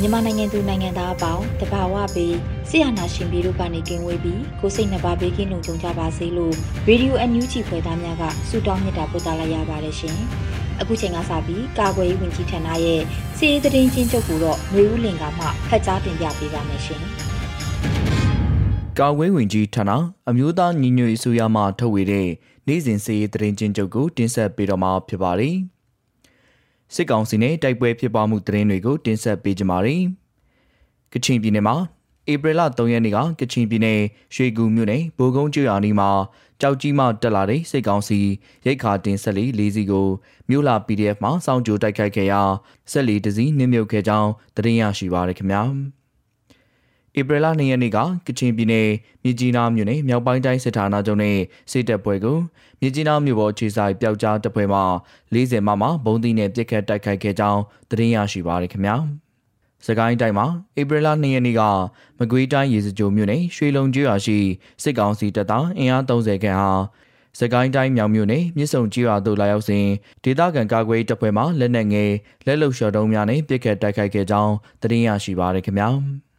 မြန်မာနိုင်ငံသူနိုင်ငံသားအပေါင်းတဘာဝပြီးဆရာနာရှင်ပြည်တို့ကနေကင်းဝေးပြီးကိုစိတ်နှပါဘေးကင်းလုံခြုံကြပါစေလို့ရေဒီယိုအန်ယူဂျီဖွယ်သားများကဆုတောင်းမေတ္တာပို့သလိုက်ရပါတယ်ရှင်။အခုချိန်ကစပြီးကာကွယ်ရေးဝန်ကြီးဌာနရဲ့စီးရေးသတင်းချင်းချုပ်ကိုတော့မျိုးဦးလင်ကမှဖတ်ကြားတင်ပြပေးပါမယ်ရှင်။ကာကွယ်ဝင်ကြီးဌာနအမျိုးသားညီညွတ်ရေးအစိုးရမှထုတ်ဝေတဲ့နိုင်စဉ်စီးရေးသတင်းချင်းချုပ်ကိုတင်ဆက်ပေးတော့မှာဖြစ်ပါတယ်။ စစ်ကောင်စီနဲ့တိုက်ပွဲဖြစ်ပွားမှုသတင်းတွေကိုတင်ဆက်ပေးကြပါမယ်။ကချင်ပြည်နယ်မှာဧပြီလ3ရက်နေ့ကကချင်ပြည်နယ်ရွှေကူမြို့နယ်ဘိုးကုန်းကျွော်နီမှာကြောက်ကြီးမှတက်လာတဲ့စစ်ကောင်စီရိတ်ခါတင်ဆက်လီ၄စီးကိုမြို့လာ PDF မှာစောင့်ကြိုတိုက်ခိုက်ခဲ့ရာဆက်လီတစည်းနှင်းမြုပ်ခဲ့ကြောင်းသတင်းရရှိပါရခင်ဗျာ။ ဧပြီလ2ရက်နေ့ကကချင်ပြည်နယ်မြစ်ကြီးနားမြို့နယ်မြောက်ပိုင်းတိုင်းစစ်ဌာနချုပ်နဲ့စစ်တပ်ပွဲကိုမြစ်ကြီးနားမြို့ပေါ်ခြေဆိုင်ပျောက်ကြားတပ်ဖွဲ့မှ40မမဘုံသီးနဲ့ပြစ်ခတ်တိုက်ခိုက်ခဲ့ကြောင်းသတင်းရရှိပါရခင်ဗျာ။စကိုင်းတိုင်းမှာဧပြီလ2ရက်နေ့ကမကွေးတိုင်းရေစကြိုမြို့နယ်ရွှေလုံကျွော်ရှိစစ်ကောင်စီတပ်သားအင်အား30ခန့်ဟာစကိုင်းတိုင်းမြောင်မြို့နယ်မြစ်ဆုံကျွော်သို့လာရောက်စဉ်ဒေသခံကာကွယ်တပ်ဖွဲ့မှလက်နက်ငယ်လက်လုံလျှော်တုံးများနဲ့ပြစ်ခတ်တိုက်ခိုက်ခဲ့ကြောင်းသတင်းရရှိပါရခင်ဗျာ။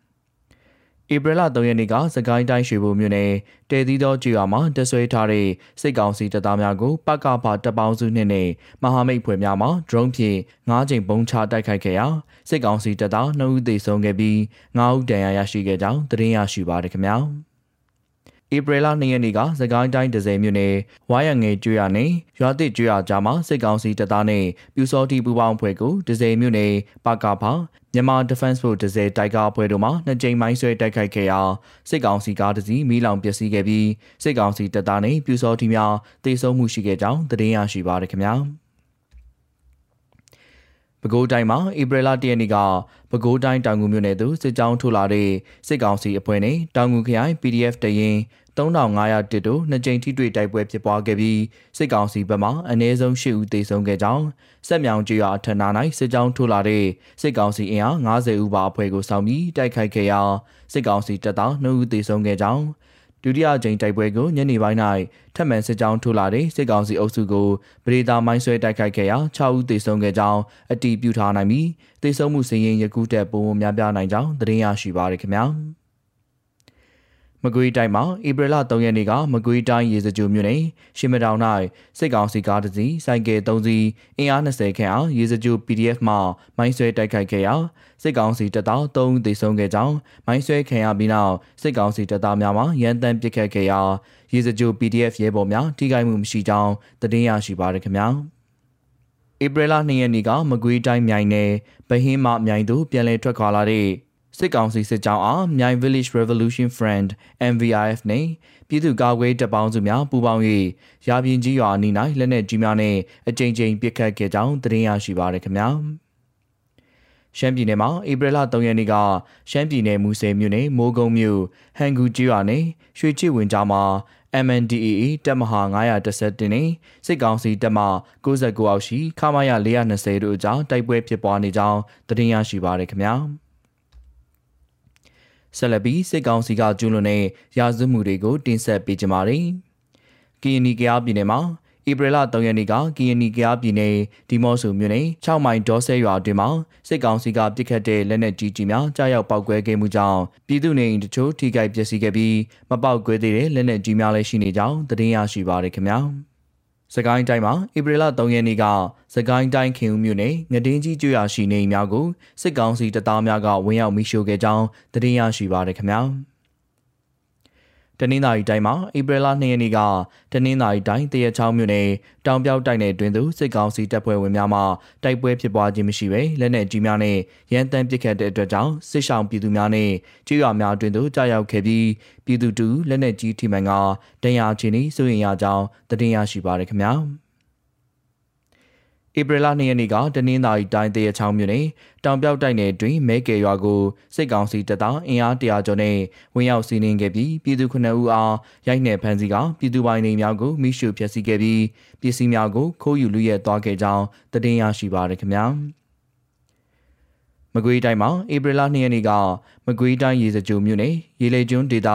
ဧပြီလ3ရက်နေ့ကစကိုင်းတိုင်းရွှေဘိုမြို့နယ်တဲသီးသောကျွော်မှာတဆွဲထားတဲ့စစ်ကောင်စီတပ်သားများကိုပကဖတပ်ပေါင်းစုနှင့်နဲ့မဟာမိတ်ဖွဲ့များမှ drone ဖြင့်၅ချိန်ပုံချတိုက်ခိုက်ခဲ့ရာစစ်ကောင်စီတပ်သား2ဦးသေဆုံးခဲ့ပြီး9ဦးဒဏ်ရာရရှိခဲ့ကြောင်းသတင်းရရှိပါရခင်ဗျာ။ ဧပြီလ2ရက်နေ့ကစကိုင်းတိုင်းဒဇယ်မြို့နယ်ဝါရငယ်ကျွော်နဲ့ရွာတိကျွော်ကြားမှာစစ်ကောင်စီတပ်သားနဲ့ပြူစောတိပူပေါင်းဖွဲ့ကိုဒဇယ်မြို့နယ်ပကဖမြန်မာ Defense Force ဒဇယ်တိုက်ကားအဖွဲ့တို့မှနှစ်ကြိမ်မိုင်းဆွဲတိုက်ခိုက်ခဲ့ရာစစ်ကောင်စီကားတစ်စီးမီးလောင်ပျက်စီးခဲ့ပြီးစစ်ကောင်စီတပ်သားနဲ့ပြူစောတိများတေဆုံးမှုရှိခဲ့ကြောင်းသတင်းရရှိပါရခင်ဗျာ။ပဲခူးတိုင်းမှာဧပြီလ၁ရက်နေ့ကပဲခူးတိုင်းတောင်ငူမြို့နယ်သို့စစ်ကြောင်းထိုးလာတဲ့စစ်ကောင်စီအဖွဲ့နဲ့တောင်ငူခရိုင် PDF တရင် 3500တစ်တို့နှစ်ကြိမ်ထိတွေ့တိုက်ပွဲဖြစ်ပွားခဲ့ပြီးစစ်ကောင်စီဘက်မှအနည်းဆုံး10ဦးသေဆုံးခဲ့ကြောင်းစက်မြောင်ကျွာအထက်နာ၌စစ်ကြောင်းထိုးလာတဲ့စစ်ကောင်စီအင်အား90ဦးပါအဖွဲ့ကိုဆောင်ပြီးတိုက်ခိုက်ခဲ့ရာစစ်ကောင်စီတပ်သား2ဦးသေဆုံးခဲ့ကြောင်းဒုတိယကြိမ်တိုက်ပွဲကိုညနေပိုင်း၌ထပ်မံစစ်ကြောင်းထိုးလာတဲ့စစ်ကောင်စီအုပ်စုကိုပရိသာမိုင်းဆွဲတိုက်ခိုက်ခဲ့ရာ6ဦးသေဆုံးခဲ့ကြောင်းအတည်ပြုထားနိုင်ပြီးသေဆုံးမှုစည်ရင်ယခုတက်ပုံများပြားနိုင်ကြောင်းသတင်းရရှိပါရခင်ဗျာ။ မကွေးတိုင်းမှာဧပြီလ3ရက်နေ့ကမကွေးတိုင်းရေစကြိုမြို့နယ်ရှစ်မတောင်၌စစ်ကောင်စီကားတစ်စီးစိုက်ကယ်3စီးအင်အား20ခန့်အားရေစကြို PDF မှမိုင်းဆွဲတိုက်ခိုက်ခဲ့ရာစစ်ကောင်စီတပ်သား3ဦးသေဆုံးခဲ့ကြောင်းမိုင်းဆွဲခံရပြီးနောက်စစ်ကောင်စီတပ်သားများမှရန်တမ်းပစ်ခတ်ခဲ့ရာရေစကြို PDF ရဲဘော်များထိခိုက်မှုမရှိကြောင်းသတင်းရရှိပါရခင်ဗျာဧပြီလ2ရက်နေ့ကမကွေးတိုင်းမြိုင်နယ်ဗဟင်းမမြိုင်သို့ပြန်လည်ထွက်ခွာလာတဲ့ စစ်ကောင်စီစစ်ကြောင်းအားမြိုင် Village Revolution Front MVRF နဲ့ပြည်သူ့ကာကွယ်တပ်ပေါင်းစုများပူးပေါင်း၍ရာပြင်ကြီးရွာအနီး၌လက်နက်ကြီးများနဲ့အကြိမ်ကြိမ်ပစ်ခတ်ခဲ့ကြောင်းသတင်းရရှိပါရခင်ဗျာရှမ်းပြည်နယ်မှာဧပြီလ3ရက်နေ့ကရှမ်းပြည်နယ်မူဆယ်မြို့နယ်မိုးကုံမြို့ဟန်ဂူကျွာနယ်ရွှေချစ်ဝင်ကြားမှာ MNDAA တပ်မဟာ911နဲ့စစ်ကောင်စီတပ်မ69အောက်ရှိခမာရ420တို့အကြားတိုက်ပွဲဖြစ်ပွားနေကြောင်းသတင်းရရှိပါရခင်ဗျာ။ ဆက်လက်ပြီးစစ်ကောင်စီကကျူးလွန်တဲ့ရာဇဝတ်မှုတွေကိုတင်ဆက်ပေးကြပါမယ်။ကီယနီကယားပြည်နယ်မှာဧပြီလ3ရက်နေ့ကကီယနီကယားပြည်နယ်ဒီမော့ဆူမြို့နယ်6မိုင်ဒေါ်ဆဲရွာအတွင်းမှာစစ်ကောင်စီကပစ်ခတ်တဲ့လက်နက်ကြီးကြီးများကြားရောက်ပောက်ကွဲခဲ့မှုကြောင့်ပြည်သူနေအိမ်တချို့ထိခိုက်ပျက်စီးခဲ့ပြီးမပောက်ကွဲသေးတဲ့လက်နက်ကြီးများလည်းရှိနေကြောင်းသတင်းရရှိပါရခင်ဗျာ။ စကိုင်းတိုင်းမှာဧပြီလ3ရက်နေ့ကစကိုင်းတိုင်းခင်ဦးမြို့နယ်ငဒင်းကြီးကျွရရှိနေများကိုစစ်ကောင်စီတပ်သားများကဝင်ရောက်မိရှို့ခဲ့ကြောင်းသတင်းရရှိပါရခင်ဗျာ။ တနင်္သာရီတိုင်းမှာဧပြီလ2ရက်နေ့ကတနင်္သာရီတိုင်းတရချောင်းမြို့နယ်တောင်ပြောက်တိုက်နယ်တွင်သို့စစ်ကောင်စီတပ်ဖွဲ့ဝင်များမှတိုက်ပွဲဖြစ်ပွားခြင်းမရှိဘဲလက်နက်ကြီးများနဲ့ရန်တမ်းပစ်ခတ်တဲ့အတွက်ကြောင့်စစ်ဆောင်ပြည်သူများနဲ့ကြေးရွာများတွင်သို့ကြာရောက်ခဲ့ပြီးပြည်သူတူလက်နက်ကြီးထိမှန်ကဒဏ်ရာချင်းဤစိုးရင်ရကြောင်းသတင်းရရှိပါရခင်ဗျာ။ ဧပြီလ2ရက်နေ့ကတနင်္သာရီတိုင်းတရချောင်းမြို့နယ်တောင်ပြောက်တိုက်နယ်တွင်မဲကေရွာကိုစစ်ကောင်စီတပ်သားအင်အားတရာကျော်နဲ့ဝင်ရောက်စီးနင်းခဲ့ပြီးပြည်သူ9ဦးအားရိုက်နှက်ဖမ်းဆီးကပြည်သူပိုင်နေများကိုမိရှုဖျက်ဆီးခဲ့ပြီးပစ္စည်းများကိုခိုးယူလူရဲသွားခဲ့ကြောင်းသတင်းရရှိပါရခင်ဗျာ။ မကွေးတိုင်းမှာဧပြီလ2ရက်နေ့ကမကွေးတိုင်းရေစကြိုမြို့နယ်ရေလေကျွန်းဒေသ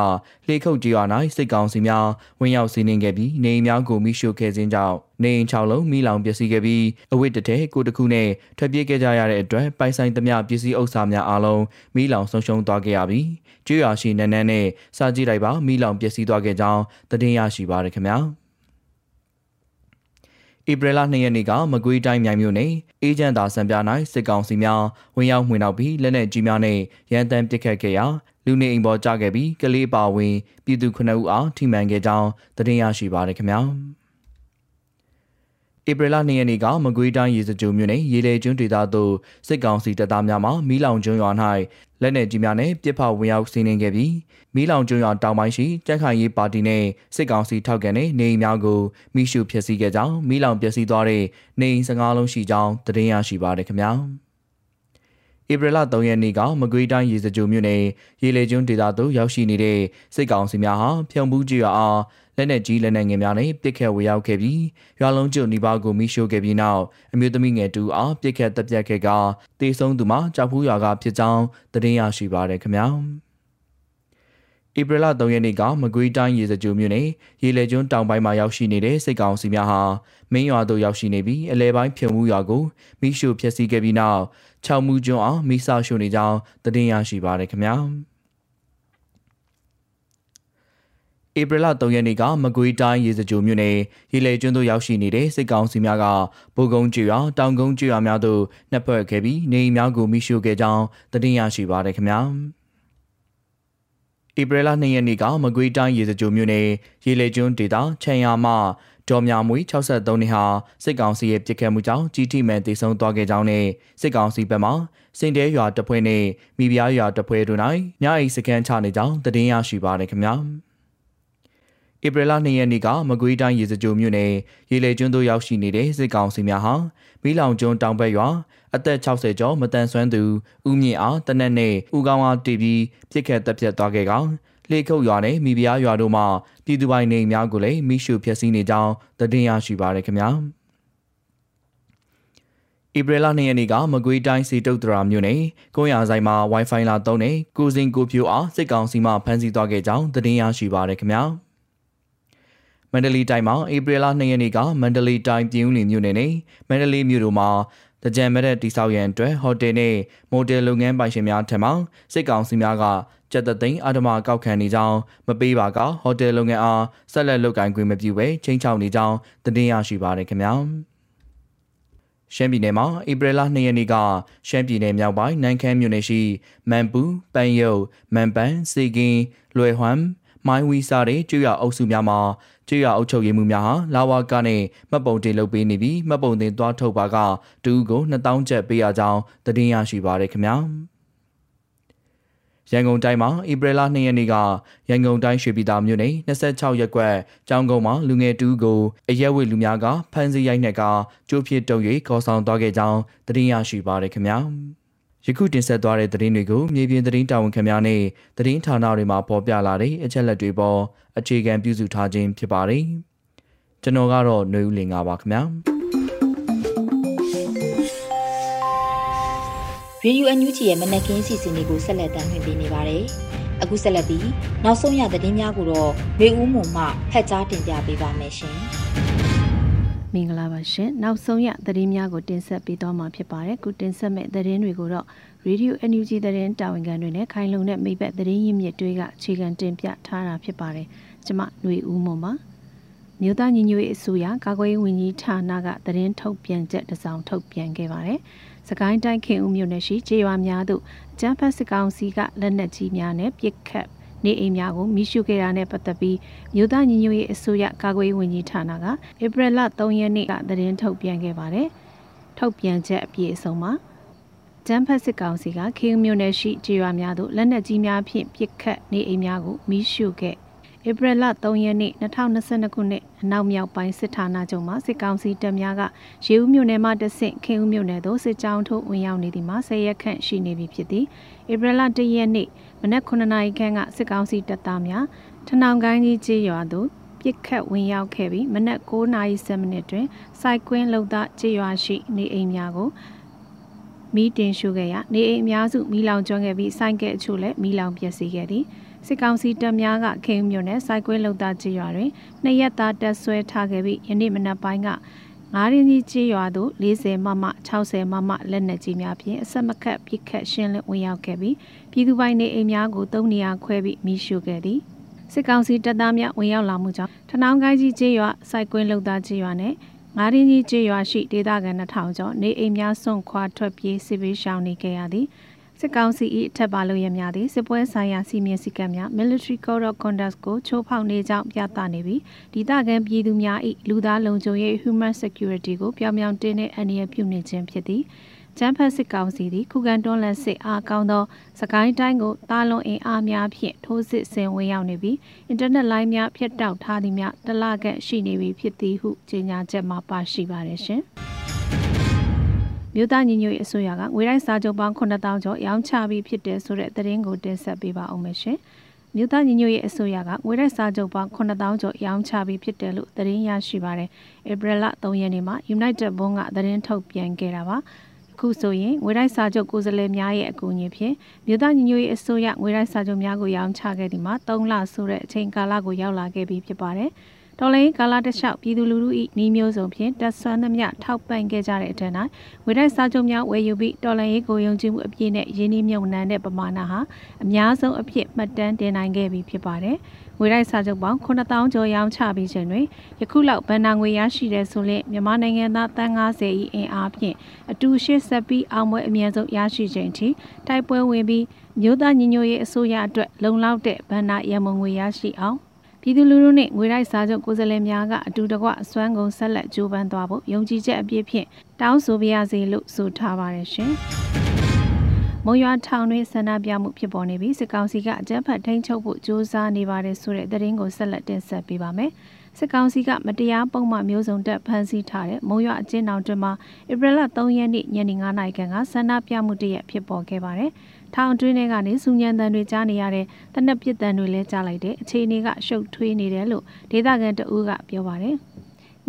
လှေခုတ်ကျွာ၌စစ်ကောင်စီများဝင်ရောက်စီးနင်းခဲ့ပြီးနေအိမ်များကိုမိရှို့ခဲ့ခြင်းကြောင့်နေအိမ်6လုံးမိလောင်ပျက်စီးခဲ့ပြီးအဝတ်တထဲကိုတခုနဲ့ထွက်ပြေးခဲ့ကြရတဲ့အတွက်ပိုင်ဆိုင်သမျှပစ္စည်းဥစ္စာများအားလုံးမိလောင်ဆုံးရှုံးသွားခဲ့ရပြီးကျွာရှိနန်းနန်းနဲ့စာကြည့်လိုက်ပါမိလောင်ပျက်စီးသွားခဲ့ကြောင်းသတင်းရရှိပါရခင်ဗျာ။ ဧပြီလ2ရက်နေ့ကမကွေးတိုင်းမြိုင်မြို့နယ်အေဂျင့်သာစံပြ၌စစ်ကောင်စီများဝင်ရောက်မှွေနှောက်ပြီးလက်နက်ကြီးများနဲ့ရန်တမ်းပစ်ခတ်ခဲ့ရာလူနေအိမ်ပေါ်ကျခဲ့ပြီးကလေးပါဝင် ပြည်သူ9ဦးအားထိမှန်ခဲ့ကြောင်းသတင်းရရှိပါရခင်ဗျာ ဧပြီလ2ရက်နေ့ကမကွေးတိုင်းရေစကြိုမြို့နယ်ရေလေကျွန်းဒေသသို့စစ်ကောင်စီတပ်သားများမှမီးလောင်ကျွန်းရွာ၌လက်နက်ကြီးများနဲ့ပြစ်ဖောက်ဝင်ရောက်စီးနင်းခဲ့ပြီးမီးလောင်ကျွန်းရွာတောင်ပိုင်းရှိကြက်ခိုင်ရေးပါတီနဲ့စစ်ကောင်စီထောက်ခံတဲ့နေအိမ်များကိုမိရှုဖျက်ဆီးခဲ့ကြောင်းမီးလောင်ပျက်စီးသွားတဲ့နေအိမ်15လုံးရှိကြောင်းသတင်းရရှိပါရခင်ဗျာ။ဧပြီလ3ရက်နေ့ကမကွေးတိုင်းရေစကြိုမြို့နယ်ရေလေကျွန်းဒေသသို့ရောက်ရှိနေတဲ့စစ်ကောင်စီများဟာဖြုံဘူးကျွာအား လက်နက်ကြီးလက်နက်ငယ်များနဲ့ပစ်ခတ်ဝေရောက်ခဲ့ပြီးရွာလုံးကျွနီပါကိုမိရှို့ခဲ့ပြီးနောက်အမျိုးသမီးငယ်တူအားပစ်ခတ်တပ်ပြတ်ခဲ့ကတေဆုံးသူမှာကြောက်ဖူးရွာကဖြစ်ကြောင်းသတင်းရရှိပါရခင်ဗျာဧပြီလ3ရက်နေ့ကမကွေးတိုင်းရေစကြိုမြို့နယ်ရေလေကျွန်းတောင်ပိုင်းမှာရောက်ရှိနေတဲ့စစ်ကောင်စီများဟာမင်းရွာသို့ရောက်ရှိနေပြီးအလဲပိုင်းဖြုံမှုရွာကိုမိရှုဖျက်ဆီးခဲ့ပြီးနောက်၆မှုကျွန်းအောင်မိဆရှုနေကြောင်းသတင်းရရှိပါရခင်ဗျာ ဧပြီလ3ရက်နေ့ကမကွေးတိုင်းရေစကြိုမြို့နယ်ရေလေကျွန်းသို့ရောက်ရှိနေတဲ့စစ်ကောင်စီများကဗိုလ်ကုန်းကျွော်တောင်ကုန်းကျွော်များသို့နှက်ဖွဲ့ခဲ့ပြီးနေအိမ်များကိုမိရှုခဲ့ကြောင်းသတင်းရရှိပါရခင်ဗျာဧပြီလ2ရက်နေ့ကမကွေးတိုင်းရေစကြိုမြို့နယ်ရေလေကျွန်းဒေသချန်ရမဒေါ်မြမွေ63နှစ်ဟာစစ်ကောင်စီရဲ့ပြစ်ခတ်မှုကြောင့်ကြီးထိမှန်တည်ဆုံသွားခဲ့ကြောင်းနဲ့စစ်ကောင်စီဘက်မှစင်တဲရွာတပ်ဖွဲ့နဲ့မိဖုရားရွာတပ်ဖွဲ့တို့၌ညအိစကန်ချနေကြောင်းသတင်းရရှိပါရခင်ဗျာ ဧပြီလ2ရက်နေ့ကမကွေးတိုင်းရေစကြိုမြို့နယ်ရေလေကျွန်းသို့ရောက်ရှိနေတဲ့စစ်ကောင်စီများဟာမီးလောင်ကျွန်းတောင်ဘက်ရွာအသက်60ကျော်မတန်ဆွမ်းသူဦးမြင့်အားတနက်နဲ့ဦးကောင်းအားတီးပြီးပြစ်ခတ်တပ်ဖြတ်သွားခဲ့ကောင်လေခုတ်ရွာနဲ့မိဖုရားရွာတို့မှပြည်သူပိုင်နေများကိုလည်းမိရှုဖျက်ဆီးနေကြောင်းသတင်းရရှိပါရခင်ဗျာ။ဧပြီလ2ရက်နေ့ကမကွေးတိုင်းစီတုတ်တရာမြို့နယ်ကုန်းရဆိုင်မှာ Wi-Fi လာသုံးတဲ့ကိုစင်ကိုဖြိုအားစစ်ကောင်စီမှဖမ်းဆီးသွားခဲ့ကြောင်းသတင်းရရှိပါရခင်ဗျာ။မ န္တလေးတိုင်းမှာဧပြီလ2ရက်နေ့ကမန္တလေးတိုင်းပြည်ဦးလီမြို့နယ်နဲ့မန္တလေးမြို့တို့မှာတကြံမဲ့တဲ့တိဆောက်ရန်အတွက်ဟိုတယ်နဲ့မိုတယ်လုပ်ငန်းပိုင်ရှင်များထံမှစစ်ကောင်စီများကကြက်တသိန်းအာဓမကောက်ခံနေကြောင်းမပေးပါကဟိုတယ်လုပ်ငန်းအားဆက်လက်လုပ်ကိုင်ခွင့်မပြုဘဲချင်းချောက်နေကြောင်းသတင်းရရှိပါရခင်ဗျာရှမ်းပြည်နယ်မှာဧပြီလ2ရက်နေ့ကရှမ်းပြည်နယ်မြောက်ပိုင်းနိုင်ခမ်းမြို့နယ်ရှိမန်ပူပန်ယုတ်မန်ပန်စေကင်းလွယ်ဟွမ် မိုင်းဝီစာတဲ့ကျွရအုပ်စုများမှာကျွရအုပ်ချုပ်ရေးမှုများဟာလာဝါကနဲ့မှတ်ပုံတင်လုပ်ပေးနေပြီးမှတ်ပုံတင်သွားထုတ်ပါကတူကို2000ကျပ်ပေးရကြောင်းသတင်းရရှိပါရခင်ဗျာရန်ကုန်တိုင်းမှာဧပြီလ2ရက်နေ့ကရန်ကုန်တိုင်းရွှေပြည်သာမြို့နယ်26ရပ်ကွက်ကျောင်းကုန်းမှာလူငယ်တူကိုအရက်ဝိလူများကဖမ်းဆီးရိုက်နှက်ကကျိုးဖြစ်တုံ၍ခေါ်ဆောင်သွားခဲ့ကြောင်းသတင်းရရှိပါရခင်ဗျာ ယခုတင်ဆက်သွားတဲ့သတင်းတွေကိုမြေပြင်သတင်းတာဝန်ခံများနဲ့သတင်းဌာနတွေမှာပေါ်ပြလာတဲ့အချက်လက်တွေပေါ်အခြေခံပြုစုထားခြင်းဖြစ်ပါတယ်။ကျွန်တော်ကတော့ຫນွေဦးလင်ပါခင်ဗျာ။ရေဒီယိုအန်ယူဂျီရဲ့မနက်ခင်းစီစဉ်လေးကိုဆက်လက်တင်ပြနေပါတယ်။အခုဆက်လက်ပြီးနောက်ဆုံးရသတင်းများကိုတော့မေဦးမုံမှဖတ်ကြားတင်ပြပေးပါမယ်ရှင်။ မင်္ဂလာပါရှင်။နောက်ဆုံးရသတင်းများကိုတင်ဆက်ပေးသွားမှာဖြစ်ပါတယ်။ခုတင်ဆက်မဲ့သတင်းတွေကိုတော့ Radio NUG သတင်းတာဝန်ခံတွေနဲ့ခိုင်လုံတဲ့မိဘသတင်းရင်းမြစ်တွေကအခြေခံတင်ပြထားတာဖြစ်ပါတယ်။ကျွန်မຫນွေဦးမွန်ပါ။မြို့သားညီညွတ်ရေးအစိုးရကာကွယ်ရေးဝန်ကြီးဌာနကသတင်းထုတ်ပြန်ချက်တစ်စောင်ထုတ်ပြန်ခဲ့ပါတယ်။စကိုင်းတိုင်းခင်ဦးမြို့နယ်ရှိခြေရွာများသို့ကျန်းဖတ်စစ်ကောင်စီကလက်နက်ကြီးများနဲ့ပစ်ခတ် နေအိမ်များကိုမိရှုခဲ့တာနဲ့ပတ်သက်ပြီးမြို့သားညီညွတ်ရေးအစိုးရကာကွယ်ရေးဝန်ကြီးဌာနကဧပြီလ3ရက်နေ့ကသတင်းထုတ်ပြန်ခဲ့ပါတယ်။ထုတ်ပြန်ချက်အပြည့်အစုံမှာကျန်းဖတ်စစ်ကောင်စီကခေဦးမြို့နယ်ရှိခြေရွာများသို့လက်နက်ကြီးများဖြင့်ပစ်ခတ်နေအိမ်များကိုမိရှုခဲ့ ဧပြီလ3ရက်နေ့2022ခုနှစ်အနောက်မြောက်ပိုင်းစစ်ဌာနချုပ်မှစစ်ကောင်စီတပ်များကရေဦးမြို့နယ်မှတဆင့်ခင်ဦးမြို့နယ်သို့စစ်ကြောင်းထိုးဝင်ရောက်နေသည်မှာ10ရက်ခန့်ရှိနေပြီဖြစ်သည်ဧပြီလ1ရက်နေ့မနက်9နာရီခန့်ကစစ်ကောင်စီတပ်သားများထနောင်ကိုင်းကြီးကျေးရွာသို့ပြစ်ခတ်ဝင်ရောက်ခဲ့ပြီးမနက်9:30မိနစ်တွင်စိုက်ကွင်းလုံသားကျေးရွာရှိနေအိမ်များကိုမီးတင်ရှို့ခဲ့ရနေအိမ်အများစုမီးလောင်ကျွမ်းခဲ့ပြီးစိုက်ကဲအချို့လည်းမီးလောင်ပျက်စီးခဲ့သည် စစ်ကောင်စီတပ်များကခင်မြို့နယ်စိုက်ကွင်းလုံသားကျေးရွာတွင်နှစ်ရက်သားတပ်ဆွဲထားခဲ့ပြီးယနေ့မနက်ပိုင်းကငါးရင်းကြီးကျေးရွာသို့40မမ60မမလက်နက်ကြီးများဖြင့်အဆက်မခတ်ပစ်ခတ်ရှင်းလင်းဝင်ရောက်ခဲ့ပြီးပြည်သူပိုင်နေအိမ်များကိုသုံးနေရာခွဲပြီးမိရှုခဲ့သည်စစ်ကောင်စီတပ်သားများဝင်ရောက်လာမှုကြောင့်ထနောင်းကိုင်းကြီးကျေးရွာစိုက်ကွင်းလုံသားကျေးရွာနဲ့ငါးရင်းကြီးကျေးရွာရှိဒေသခံ2000ကျော်နေအိမ်များစွန့်ခွာထွက်ပြေးစစ်ဘေးရှောင်နေကြရသည် စစ်ကောင်စီ၏အထက်ပါလို့ရများသည့်စစ်ပွဲဆိုင်ရာစီမင်းစည်းကမ်းများ Military Code of Conduct ကိုချိုးဖောက်နေကြောင်းပြသနေပြီးဒေသခံပြည်သူများ၏လူသားလုံခြုံရေး Human Security ကိုပြောင်ပြောင်တင်းတဲ့အန္တရာယ်ပြုနေခြင်းဖြစ်သည်ကျန်းဖတ်စစ်ကောင်စီသည်ခုခံတွန်းလှန်စစ်အားကောင်းသောစကိုင်းတိုင်းကိုတာလွန်အင်အားများဖြင့်ထိုးစစ်ဆင်ဝင်ရောက်နေပြီးအင်တာနက်လိုင်းများဖျက်တောက်ထားသည်များတလကန့်ရှိနေပြီဖြစ်သည်ဟုကြေညာချက်မှာပါရှိပါတယ်ရှင်။ မြို့သားညီညွတ်ရေးအစိုးရကငွေရိုက်စာချုပ်ပေါင်း9000ကျော်ရောင်းချပြီးဖြစ်တယ်ဆိုတဲ့သတင်းကိုတင်ဆက်ပေးပါအောင်မယ်ရှင်။မြို့သားညီညွတ်ရေးအစိုးရကငွေရိုက်စာချုပ်ပေါင်း9000ကျော်ရောင်းချပြီးဖြစ်တယ်လို့သတင်းရရှိပါတယ်။ဧပြီလ3ရက်နေ့မှာ United Bond ကသတင်းထုတ်ပြန်ခဲ့တာပါ။ခုဆိုရင်ငွေတိုက်စာချုပ်ကိုယ်စားလှယ်များရဲ့အကူအညီဖြင့်မြို့သားညီညွတ်ရေးအစိုးရငွေတိုက်စာချုပ်များကိုရောင်းချခဲ့ဒီမှာ3လဆိုတဲ့အချိန်ကာလကိုရောက်လာခဲ့ပြီးဖြစ်ပါတယ်။ တော်လိုင်းကာလာတလျှောက်ပြည်သူလူထု၏နှီးမျိုးစုံဖြင့်တက်ဆွမ်းသမျှထောက်ပံ့ခဲ့ကြတဲ့အထက်၌ဝေတိုက်စာချုပ်များဝယ်ယူပြီးတော်လိုင်းရေးကိုယုံကြည်မှုအပြည့်နဲ့ရင်းနှီးမြှုပ်နှံတဲ့ပမာဏဟာအများဆုံးအဖြစ်မှတ်တမ်းတင်နိုင်ခဲ့ပြီးဖြစ်ပါတယ်။ငွေတိုက်စာချုပ်ပေါင်း9000ကျော်ရောင်းချပြီးခြင်းတွင်ယခုလောက်ဗန်နာငွေရရှိတဲ့ဆိုရင်မြန်မာနိုင်ငံသားတန်း90၏အင်အားဖြင့်အတူရှေ့ဆက်ပြီးအောင်ပွဲအမြင့်ဆုံးရရှိခြင်းထိတိုက်ပွဲဝင်ပြီးမြို့သားညီညွတ်ရေးအစိုးရအတွက်လုံလောက်တဲ့ဗန်နာရမုံငွေရရှိအောင် ပြည်သူလူထုနဲ့ငွေတိုက်စားချုပ်ကိုယ်စားလှယ်များကအတူတကွအစွမ်းကုန်ဆက်လက်ကြိုးပမ်းသွားဖို့ယုံကြည်ချက်အပြည့်ဖြင့်တောင်းဆိုပါရစေလို့ဆိုထားပါတယ်ရှင်။မုံရွာထောင်တွင်ဆန္ဒပြမှုဖြစ်ပေါ်နေပြီးစစ်ကောင်စီကအကြမ်းဖက်ထိန်းချုပ်ဖို့ကြိုးစားနေပါတယ်ဆိုတဲ့သတင်းကိုဆက်လက်တင်ဆက်ပေးပါမယ်။စစ်ကောင်စီကမတရားပုံမှန်မျိုးစုံတက်ဖမ်းဆီးထားတဲ့မုံရွာအကျဉ်းထောင်တွင်မှာဧပြီလ3ရက်နေ့ညနေ9:00နာရီခန့်ကဆန္ဒပြမှုတရက်ဖြစ်ပေါ်ခဲ့ပါတယ်။ ထောင်အတွင်းထဲကနေစူညံတန်တွေကြားနေရတဲ့တနက်ပစ်တန်တွေလည်းကြားလိုက်တဲ့အခြေအနေကရှုပ်ထွေးနေတယ်လို့ဒေသခံတအူးကပြောပါတယ်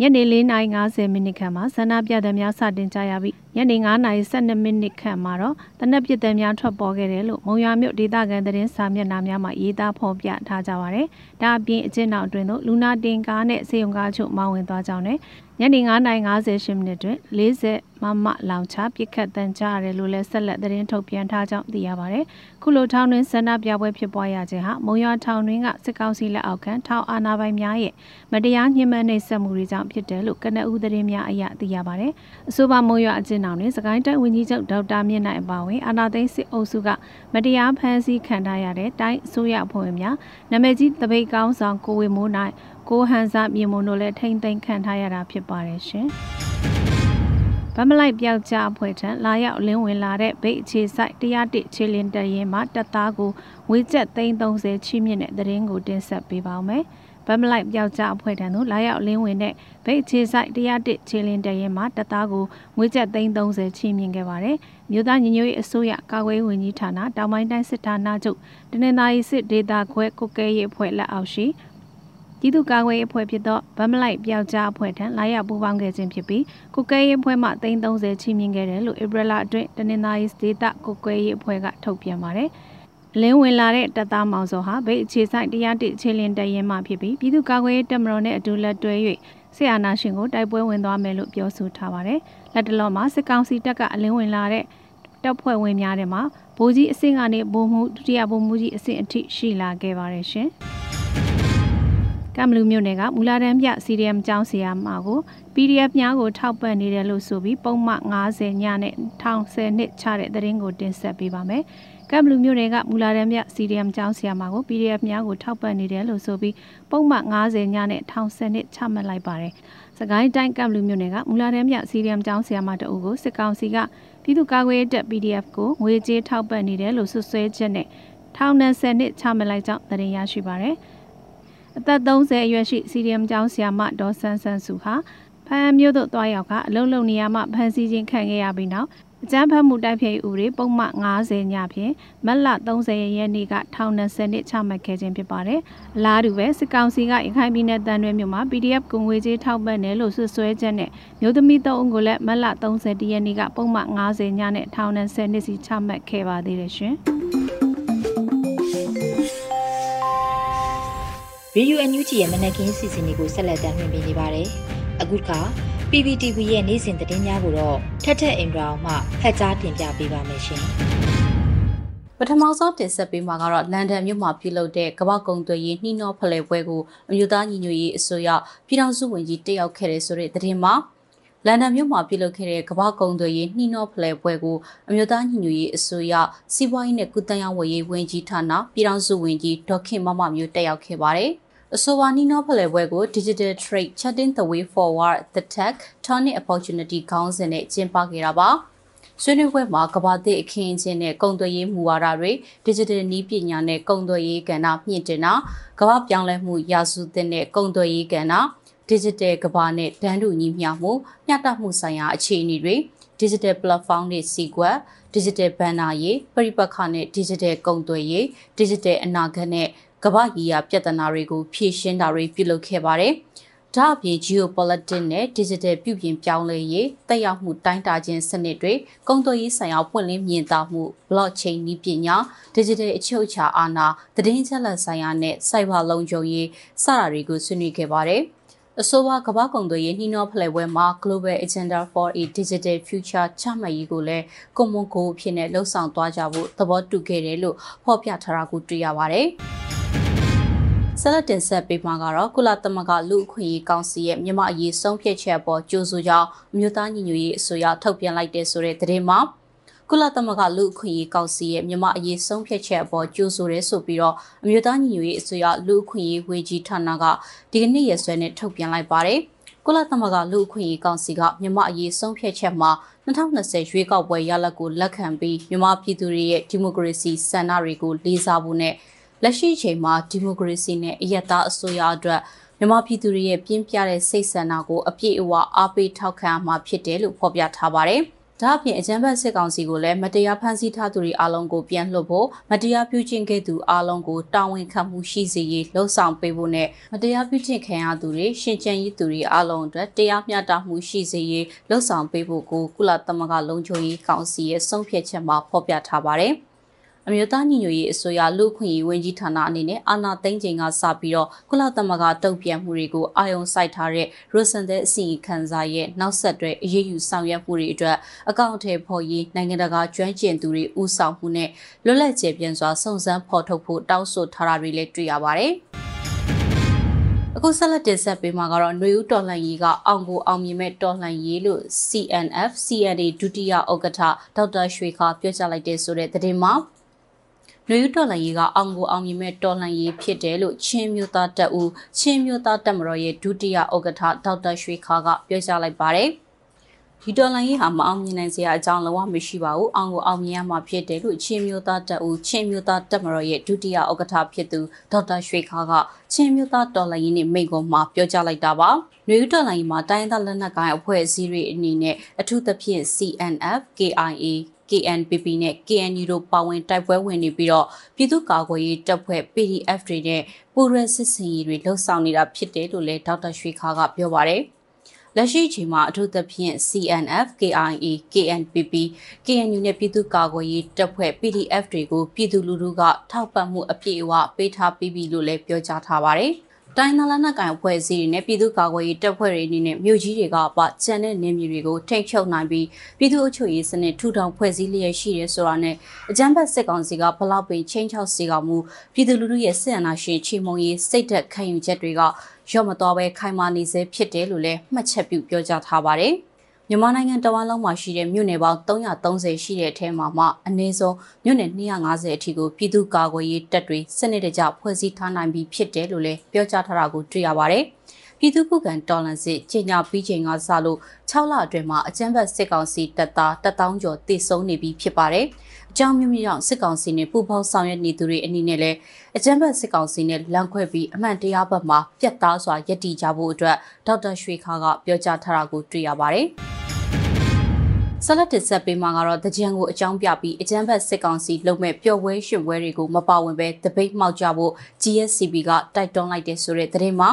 ညနေ4:50မိနစ်ခန့်မှာဆန္ဒပြတဲ့များစတင်ကြရပြီး ညနေ9:12မိနစ်ခန့်မှာတော့တနက်ပစ်တဲ့များထွက်ပေါ်ခဲ့တယ်လို့မုံရွာမြို့ဒေသခံသတင်းစာမျက်နှာများမှာရေးသားဖော်ပြထားကြပါတယ်။ဒါအပြင်အကျဉ်းနောက်အတွင်းသို့လူနာတင်ကားနဲ့စေယုံကားချို့မောင်းဝင်သွားကြောင်းနဲ့ညနေ9:58မိနစ်တွင်40မမလောင်ချပြစ်ခတ်တန်ကြရတယ်လို့လည်းဆက်လက်သတင်းထုတ်ပြန်ထားကြောင်းသိရပါတယ်။ခုလိုထောင်တွင်ဆန္ဒပြပွဲဖြစ်ပွားရခြင်းဟာမုံရွာထောင်တွင်ကစစ်ကောင်စီလက်အောက်ခံထောင်အာဏာပိုင်များရဲ့မတရားညှဉ်းပန်းနှိပ်စက်မှုတွေကြောင့်ဖြစ်တယ်လို့ကနဦးသတင်းများအရသိရပါတယ်။အဆိုပါမုံရွာအကျဉ်းထောင်တွင်စကိုင်းတိုင်းဝန်ကြီးချုပ်ဒေါက်တာမြင့်နိုင်အပါအဝင်အာဏာသိမ်းစစ်အုပ်စုကမတရားဖမ်းဆီးခံထားရတဲ့တိုင်းအစိုးရအဖွဲ့ဝင်များနာမည်ကြီးတပိတ်ကောင်းဆောင်ကိုဝေမိုးနိုင်ကိုဟန်စာမြေမုံတို့လည်းထိမ့်သိမ်းခံထားရတာဖြစ်ပါတယ်ရှင်။ဗမလိုက်ပြောက်ကြအဖွဲ့ထံလာရောက်လင်းဝင်လာတဲ့ဗိတ်အခြေဆိုင်တရားတစ်ချေလင်းတရင်မှာတပ်သားကိုဝေကျက်သိန်း30ချီးမြင့်တဲ့သတင်းကိုတင်ဆက်ပေးပါောင်းမယ်။ ဗမလိုက်ပြောက်ကြအဖွဲ့ထံသို့လာရောက်လင်းဝင်တဲ့ဗိတ်အခြေဆိုင်တရားတစ်ချေလင်းတရင်မှာတပ်သားကိုငွေကျပ်သိန်း30ချီးမြင့်ခဲ့ပါတယ်။မြို့သားညီညွတ်ရေးအစိုးရကာကွယ်ဝင်ကြီးဌာနတောင်ပိုင်းတိုင်းစစ်ဌာနချုပ်တနင်္သာရီစစ်ဒေသခွဲကုကဲရေးအဖွဲ့လက်အောက်ရှိပြည်သူ့ကာကွယ်ရေးအဖွဲ့ဖြစ်သောဗမလိုက်ပြောက်ကြားအဖွဲ့ထံလာရောက်ပူးပေါင်းခဲ့ခြင်းဖြစ်ပြီးကုကဲရေးအဖွဲ့မှ330ချီးမြှင့်ခဲ့တယ်လို့ဧပြီလအတွင်းတနင်္သာရီဒေသကုကဲရေးအဖွဲ့ကထုတ်ပြန်ပါတယ်။ လင်းဝင်လာတဲ့တပ်သားမောင်စောဟာဗိတ်အခြေဆိုင်တရားတစ်အခြေလင်းတရင်မှဖြစ်ပြီးပြည်သူ့ကာကွယ်ရေးတပ်မတော်နဲ့အတူလက်တွဲ၍ဆီအာနာရှင်ကိုတိုက်ပွဲဝင်သွားမယ်လို့ပြောဆိုထားပါတယ်။လက်တလောမှာစစ်ကောင်စီတပ်ကအလင်းဝင်လာတဲ့တပ်ဖွဲ့ဝင်များထဲမှာဗိုလ်ကြီးအဆင့်ကနေဗိုလ်မှူးဒုတိယဗိုလ်မှူးကြီးအဆင့်အထိရှိလာခဲ့ပါတယ်ရှင်။ကမ်ဘလူးမြို့နယ်ကမူလာတန်းပြ CDM ကျောင်းဆရာမကို PDF များကိုထောက်ပံ့နေတယ်လို့ဆိုပြီးပုံမှန်90ညနဲ့1010နှစ်ချတဲ့သတင်းကိုတင်ဆက်ပေးပါမယ်။ကမ်ဘလူးမြို့နယ်ကမူလာတန်းပြ CDM ကျောင်းဆရာမကို PDF များကိုထောက်ပံ့နေတယ်လို့ဆိုပြီးပုံမှန်90ညနဲ့1010နှစ်ချမှတ်လိုက်ပါတယ်။စကိုင်းတိုင်းကမ်ဘလူးမြို့နယ်ကမူလာတန်းပြ CDM ကျောင်းဆရာမတအုပ်ကိုစစ်ကောင်စီကပြည်သူ့ကာကွယ်ရေးတပ် PDF ကိုငွေကြေးထောက်ပံ့နေတယ်လို့ဆွဆွဲချက်နဲ့ထောင်နဲ့10နှစ်ချမှတ်လိုက်ကြောင်းသတင်းရရှိပါရယ်အသက်30အရွယ်ရှိ CDM ကျောင်းဆရာမဒေါ်ဆန်းဆန်းစုဟာ ဖမ်းမြို့သို့တွားရောက်ကအလုံးလုံးနေရာမှာဖမ်းဆီးခြင်းခံခဲ့ရပြီးနောက်အကြမ်းဖက်မှုတိုက်ဖျက်ရေးဥပဒေပုံမှန်90ညဖြင့်မတ်လ30ရက်နေ့ကထောင်နဲ့10နှစ်ချမှတ်ခဲ့ခြင်းဖြစ်ပါတယ်။အလားတူပဲစစ်ကောင်စီကရခိုင်ပြည်နယ်တန်ရွဲမြို့မှာ PDF ကုငွေကြေးထောက်ပံ့တယ်လို့ဆွဆွဲချက်နဲ့မြို့သမီး၃ဦးကိုလည်းမတ်လ30ရက်နေ့ကပုံမှန်90ညနဲ့ထောင်နဲ့10နှစ်စီချမှတ်ခဲ့ပါသေးတယ်ရှင်။ Radio NUG ရဲ့မနက်ခင်းစီစဉ်တွေကိုဆက်လက်တင်ပြနေပါတယ်။ အခုက PPTV ရဲ့နေ့စဉ်သတင်းများကိုတော့ထက်ထက်အင်ဒရာအောင်မှဖတ်ကြားတင်ပြပေးပါမယ်ရှင်။ပထမဆုံးတင်ဆက်ပေးမှာကတော့လန်ဒန်မြို့မှာပြုလုပ်တဲ့ကမ္ဘာကုံသွေးရေးနှီးနှောဖလှယ်ပွဲကိုအမျိုးသားညီညွတ်ရေးအစိုးရပြည်ထောင်စုဝန်ကြီးတက်ရောက်ခဲ့တဲ့ဆိုတဲ့သတင်းမှာလန်ဒန်မြို့မှာပြုလုပ်ခဲ့တဲ့ကမ္ဘာကုံသွေးရေးနှီးနှောဖလှယ်ပွဲကိုအမျိုးသားညီညွတ်ရေးအစိုးရစီးပွားရေးနဲ့ကုသရေးဝန်ကြီးဝန်ကြီးဌာနပြည်ထောင်စုဝန်ကြီးဒေါက်ခင်မမမျိုးတက်ရောက်ခဲ့ပါတယ်။ အဆိုပါနီနောဖလှယ်ပွဲကို Digital Trade Chatting the Way Forward the Tech Turning Opportunity ခေါင်းစဉ်နဲ့ကျင်းပခဲ့တာပါဆွေးနွေးပွဲမှာကဘာသစ်အခင်းအကျင်းနဲ့ကုန်သွယ်ရေးမူဝါဒတွေ digital နည်းပညာနဲ့ကုန်သွယ်ရေးကဏ္ဍမြင့်တင်တာကဘာပြောင်းလဲမှုရာစုသစ်နဲ့ကုန်သွယ်ရေးကဏ္ဍ digital ကဘာနဲ့တန်းတူညီမျှမှုမျှတမှုဆိုင်ရာအခြေအနေတွေ digital platform နဲ့စီကွက် digital banner ရေးပရိပက္ခနဲ့ digital ကုန်သွယ်ရေး digital အနာဂတ်နဲ့ ကမ္ဘာရေးရာပြဿနာတွေကိုဖြေရှင်းတာတွေပြုလုပ်ခဲ့ပါတယ်။ဒါအပြင် geopolitics နဲ့ digital ပြုပြင်ပြောင်းလဲရေးတက်ရောက်မှုတိုင်းတာခြင်းစနစ်တွေကုန်သွယ်ရေးဆိုင်ရာပွင့်လင်းမြင်သာမှု blockchain နည်းပညာ digital အချုပ်အခြာအာဏာသတင်းချက်လက်ဆိုင်ရာနဲ့ cyber လုံခြုံရေးစတာတွေကိုဆွေးနွေးခဲ့ပါတယ်။အဆိုပါကမ္ဘာကုန်သွယ်ရေးနှီးနှောဖလှယ်ပွဲမှာ Global Agenda for a Digital Future ချမှတ်ရေးကိုလည်းကွန်မွန်ကိုအဖြစ်နဲ့လှုံ့ဆော်သွားကြဖို့သဘောတူခဲ့တယ်လို့ဖော်ပြထားတာကိုတွေ့ရပါတယ်။ ဆက်လက်တင်ဆက်ပေးမှာကတော့ကုလသမဂ္ဂလူ့အခွင့်အရေးကောင်စီရဲ့မြန်မာအရေးဆုံးဖြတ်ချက်ပေါ်ကြိုးဆိုကြောင်းအမျိုးသားညီညွတ်ရေးအစိုးရထုတ်ပြန်လိုက်တဲ့ဆိုတဲ့သတင်းမှာကုလသမဂ္ဂလူ့အခွင့်အရေးကောင်စီရဲ့မြန်မာအရေးဆုံးဖြတ်ချက်အပေါ်ကြိုးဆိုရဲဆိုပြီးတော့အမျိုးသားညီညွတ်ရေးအစိုးရလူ့အခွင့်အရေးဝေကြီးဌာနကဒီကနေ့ရက်စွဲနဲ့ထုတ်ပြန်လိုက်ပါတယ်။ကုလသမဂ္ဂလူ့အခွင့်အရေးကောင်စီကမြန်မာအရေးဆုံးဖြတ်ချက်မှာ2020ရွေးကောက်ပွဲရလဒ်ကိုလက်ခံပြီးမြန်မာပြည်သူတွေရဲ့ဒီမိုကရေစီစံနှုန်းတွေကိုလေးစားဖို့နဲ့ လက်ရှိချိန်မှာဒီမိုကရေစီနဲ့အယက်သားအစိုးရအတွက်မြန်မာပြည်သူတွေရဲ့ပြင်းပြတဲ့စိတ်ဆန္ဒကိုအပြည့်အဝအားပေးထောက်ခံမှာဖြစ်တယ်လို့ဖော်ပြထားပါတယ်။ဒါအပြင်အကြံဖက်စစ်ကောင်စီကိုလည်းမတရားဖမ်းဆီးထားသူတွေအလုံးကိုပြန်လွှတ်ဖို့မတရားပြုကျင့်ခဲ့သူအလုံးကိုတာဝန်ခံမှုရှိစေရေးလှုံ့ဆော်ပေးဖို့နဲ့မတရားပြုကျင့်ခံရသူတွေရှင်ကျန်ရေးသူတွေအလုံးအတွက်တရားမျှတမှုရှိစေရေးလှုံ့ဆော်ပေးဖို့ကိုကုလသမဂ္ဂလုံခြုံရေးကောင်စီရဲ့ဆုံးဖြတ်ချက်မှာဖော်ပြထားပါတယ်။ အမျိုးသားညီညွတ်ရေးအစိုးရလူ့ခွင့်ရေးဝန်ကြီးဌာနအနေနဲ့အာဏာသိမ်းချိန်ကစပြီးတော့ကုလသမဂ္ဂတုံ့ပြန်မှုတွေကိုအာရုံစိုက်ထားတဲ့ရိုဆန်တဲ့အစီအခံစာရဲ့နောက်ဆက်တွဲအရေးယူဆောင်ရွက်မှုတွေအတွက်အကောင့်အထည်ဖော်ရေးနိုင်ငံတကာကျွမ်းကျင်သူတွေဦးဆောင်မှုနဲ့လွတ်လပ်ကျေပြန့်စွာစုံစမ်းဖော်ထုတ်ဖို့တောင်းဆိုထားတာတွေလည်းတွေ့ရပါတယ်။အခုဆက်လက်တင်ဆက်ပေးမှာကတော့ຫນွေဦးတော်လှန်ရေးကအောင်ကိုအောင်မြင်မဲ့တော်လှန်ရေးလို့ CNF CNA ဒုတိယဥက္ကဋ္ဌဒေါက်တာရွှေခါပြောကြားလိုက်တဲ့ဆိုတဲ့သတင်းမှာ လူယူတော်လှန်ရေးကအောင်ကိုအောင်မြင်မဲ့တော်လှန်ရေးဖြစ်တယ်လို့ချင်းမျိုးသားတပ်ဦးချင်းမျိုးသားတပ်မတော်ရဲ့ဒုတိယဥက္ကဋ္ဌဒေါက်တာရွှေခါကပြောကြားလိုက်ပါတယ်။ဒီတော်လှန်ရေးဟာမအောင်မြင်နိုင်စရာအကြောင်းလုံးဝမရှိပါဘူး။အောင်ကိုအောင်မြင်ရမှာဖြစ်တယ်လို့ချင်းမျိုးသားတပ်ဦးချင်းမျိုးသားတပ်မတော်ရဲ့ဒုတိယဥက္ကဋ္ဌဖြစ်သူဒေါက်တာရွှေခါကချင်းမျိုးသားတော်လှန်ရေးနဲ့မိန့်ခွန်းမှာပြောကြားလိုက်တာပါ။နွေဦးတော်လှန်ရေးမှာတိုင်းဒေသလက်နက်ကိုင်အဖွဲ့အစည်းတွေအနေနဲ့အထူးသဖြင့် CNF, KIA KNPP နဲ့ KNU တို့ပါဝင်တိုက်ပွဲဝင်နေပြီးတော့ပြည်သူ့ကာကွယ်ရေးတပ်ဖွဲ့ PDF တွေနဲ့ပူရဲစစ်စင်ရေးတွေလှုပ်ဆောင်နေတာဖြစ်တယ်လို့လည်းဒေါက်တာရွှေခါကပြောပါတယ်။လက်ရှိချိန်မှာအထူးသဖြင့် CNF, KIA, KNPP, KNU နဲ့ပြည်သူ့ကာကွယ်ရေးတပ်ဖွဲ့ PDF တွေကိုပြည်သူလူထုကထောက်ပံ့မှုအပြည့်အဝပေးထားပြီးပြီလို့လည်းပြောကြားထားပါတယ်။ တိုင်းနာလနကိုင်အဖွဲ့အစည်းတွေနဲ့ပြည်သူ့ကာကွယ်ရေးတပ်ဖွဲ့တွေအနေနဲ့မြို့ကြီးတွေကပကျန်တဲ့နေမြေတွေကိုထိန်းချုပ်နိုင်ပြီးပြည်သူ့အုပ်ချုပ်ရေးစနစ်ထူထောင်ဖွဲ့စည်းလျက်ရှိတယ်ဆိုတာနဲ့အကြမ်းဖက်စစ်ကောင်စီကဘလောက်ပင်ချင်းချောက်စီကောင်မှုပြည်သူလူထုရဲ့စစ်အာဏာရှင်ချီမုံရေးစိတ်သက်ခံယူချက်တွေကရော့မတော်ပဲခိုင်မာနေစေဖြစ်တယ်လို့လည်းမှတ်ချက်ပြုပြောကြားထားပါတယ်။ မြန်မာနိုင်ငံတဝမ်းလုံးမှာရှိတဲ့မြို့နယ်ပေါင်း330ရှိတဲ့အထဲမှာမှအနည်းဆုံးမြို့နယ်250အထိကိုပြည်သူ့ကာကွယ်ရေးတပ်တွေစနစ်တကျဖွဲ့စည်းထားနိုင်ပြီးဖြစ်တယ်လို့လည်းပြောကြားထားတာကိုတွေ့ရပါတယ်။ပြည်သူ့ခုခံတော်လှန်စစ်ကြီးညာပြီးချိန်ကစလို့6လအတွင်းမှာအကြမ်းဖက်စစ်ကောင်စီတပ်သား1000ကျော်တိစုံနေပြီးဖြစ်ပါတယ်။အကြောင်းမျိုးမျိုးကြောင့်စစ်ကောင်စီနဲ့ပူးပေါင်းဆောင်ရွက်နေသူတွေအနေနဲ့လည်းအကြမ်းဖက်စစ်ကောင်စီနဲ့လမ်းခွဲပြီးအမှန်တရားဘက်မှာပြတ်သားစွာယက်တီကြဖို့အတွက်ဒေါက်တာရွှေခါကပြောကြားထားတာကိုတွေ့ရပါတယ်။ ဆက်လက်တင်ဆက်ပေးမှာကတော့တကြံကိုအကြောင်းပြပြီးအကြမ်းဖက်စစ်ကောင်စီလုံမဲ့ပျော်ပွဲရှင်ပွဲတွေကိုမပါဝင်ပဲတပိတ်မှောက်ကြဖို့ GSCB ကတိုက်တွန်းလိုက်တဲ့ဆိုတဲ့သတင်းမှာ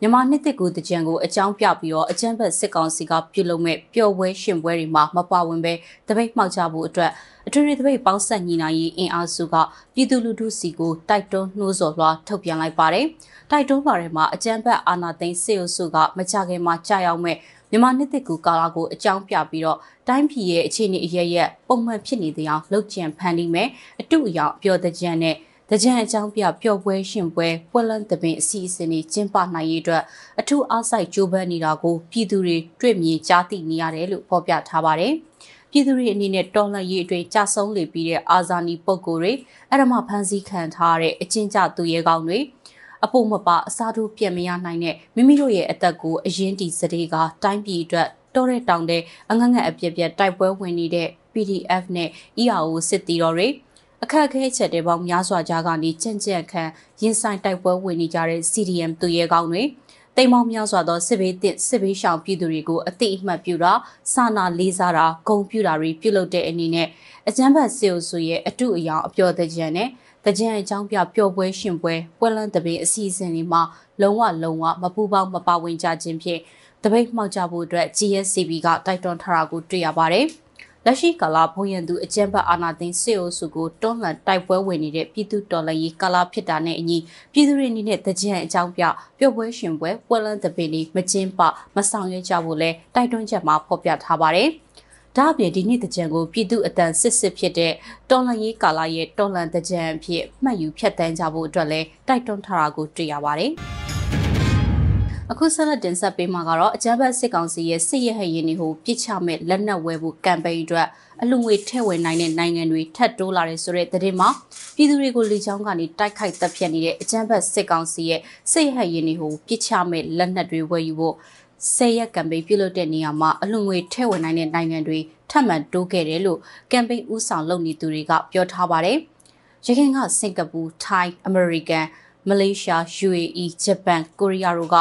မြန်မာနှစ်သက်ကူတကြံကိုအကြောင်းပြပြီးတော့အကြမ်းဖက်စစ်ကောင်စီကပြုလုပ်မဲ့ပျော်ပွဲရှင်ပွဲတွေမှာမပါဝင်ပဲတပိတ်မှောက်ကြဖို့အတွက်အထွေထွေတပိတ်ပေါင်းဆက်ညီနိုင်ရေးအင်အားစုကပြည်သူလူထုစီကိုတိုက်တွန်းနှိုးဆော်လွှာထုတ်ပြန်လိုက်ပါတယ်။တိုက်တွန်းပါထဲမှာအကြမ်းဖက်အာဏာသိမ်းစစ်အုပ်စုကမကြခင်မှာကြာရောက်မဲ့ မြန်မာနှစ်သက်ကူကာလာကိုအကြောင်းပြပြီးတော့တိုင်းပြည်ရဲ့အခြေအနေအရရက်ပုံမှန်ဖြစ်နေတဲ့အအောင်လှုပ်ကြံဖန်တီးမယ်အတူအယောင်ပြောတဲ့ကြံနဲ့တကြံအကြောင်းပြပျော်ပွဲရှင်ပွဲပွဲလန်းသပင်အစီအစဉ်တွေကျင်းပနိုင်ရေးအတွက်အထူးအားစိုက်ကြိုးပမ်းနေတာကိုပြည်သူတွေတွေ့မြင်ကြားသိနေရတယ်လို့ဖော်ပြထားပါတယ်။ပြည်သူတွေအနေနဲ့တော်လှန်ရေးအတွင်းကြာဆုံးလေပြီးတဲ့အာဇာနည်ပုဂ္ဂိုလ်တွေအဲ့ဒါမှဖန်ဆီးခံထားတဲ့အချင်းကြသူရဲကောင်းတွေ အဖို့မပအစားထိုးပြန်မရနိုင်တဲ့မိမိတို့ရဲ့အသက်ကိုအရင်တီစတေးကတိုင်းပြည်အတွက်တော်တဲ့တောင်တဲ့အငငတ်အပြက်ပြက်တိုက်ပွဲဝင်နေတဲ့ PDF နဲ့ EAO စစ်တီတော်တွေအခက်အခဲချက်တွေပေါင်းများစွာကြားကနေကြံ့ကြံ့ခံရင်ဆိုင်တိုက်ပွဲဝင်နေကြတဲ့ CDM သူရဲကောင်းတွေတိမ်မောင်းများစွာသောစစ်ဘေးတစ်စစ်ဘေးရှောင်ပြည်သူတွေကိုအသိအမှတ်ပြုတာစာနာလေးစားတာဂုဏ်ပြုတာတွေပြုလုပ်တဲ့အနေနဲ့အကြမ်းဖက်စစ်အုပ်စုရဲ့အတုအယောင်အပျော်တဲ့ကြံနဲ့ တကြံအကြောင်းပြပျော်ပွဲရှင်ပွဲပွဲလန်းတပင်အစီအစဉ်တွေမှာလုံးဝလုံးဝမပူပေါင်းမပါဝင်ကြခြင်းဖြင့်တပိတ်မှောက်ကြဖို့အတွက် GSCB ကတိုက်တွန်းထားတာကိုတွေ့ရပါတယ်။လက်ရှိကာလဘုံရန်သူအကြမ်းဖက်အာဏာသိမ်းစစ်အုပ်စုကိုတွန်းလှန်တိုက်ပွဲဝင်နေတဲ့ပြည်သူတော်လှန်ရေးကာလဖြစ်တာနဲ့အညီပြည်သူတွေအနေနဲ့တကြံအကြောင်းပြပျော်ပွဲရှင်ပွဲပွဲလန်းတပင်တွေမကျင်းပမဆောင်ရွက်ကြဖို့လဲတိုက်တွန်းချက်မှာဖော်ပြထားပါတယ်။ ဒါအပြင်ဒီနေ့တကြံကိုပြည်သူအတန်စစ်စစ်ဖြစ်တဲ့တော်လန်ရေးကာလရဲ့တော်လန်တကြံအဖြစ်မှတ်ယူဖြတ်တန်းကြဖို့အတွက်လည်းတိုက်တွန်းထားတာကိုတွေ့ရပါတယ်။အခုဆက်လက်တင်ဆက်ပေးမှာကတော့အကြမ်းဖက်စစ်ကောင်စီရဲ့စစ်ရဟရင်တွေကိုပြစ်ချမဲ့လက်နက်ဝယ်ဖို့ကမ်ပိန်းအတွက်အလူငွေထည့်ဝင်နိုင်တဲ့နိုင်ငံတွေထပ်တိုးလာတယ်ဆိုတဲ့သတင်းမှာပြည်သူတွေကိုလေကြောင်းကနေတိုက်ခိုက်တပ်ဖြတ်နေတဲ့အကြမ်းဖက်စစ်ကောင်စီရဲ့စစ်ရဟရင်တွေကိုပြစ်ချမဲ့လက်နက်တွေဝယ်ယူဖို့ ဆယ်ရက်ကမ်ပိန်းပြုလုပ်တဲ့နေရာမှာအလွန်ငွေထည့်ဝင်နိုင်တဲ့နိုင်ငံတွေထပ်မံတိုးခဲ့တယ်လို့ကမ်ပိန်းဦးဆောင်လုပ်နေသူတွေကပြောထားပါတယ်။ရခိုင်ကစင်ကာပူ၊ထိုင်း၊အမေရိကန်၊မလေးရှား၊ UAE ၊ဂျပန်၊ကိုရီးယားတို့က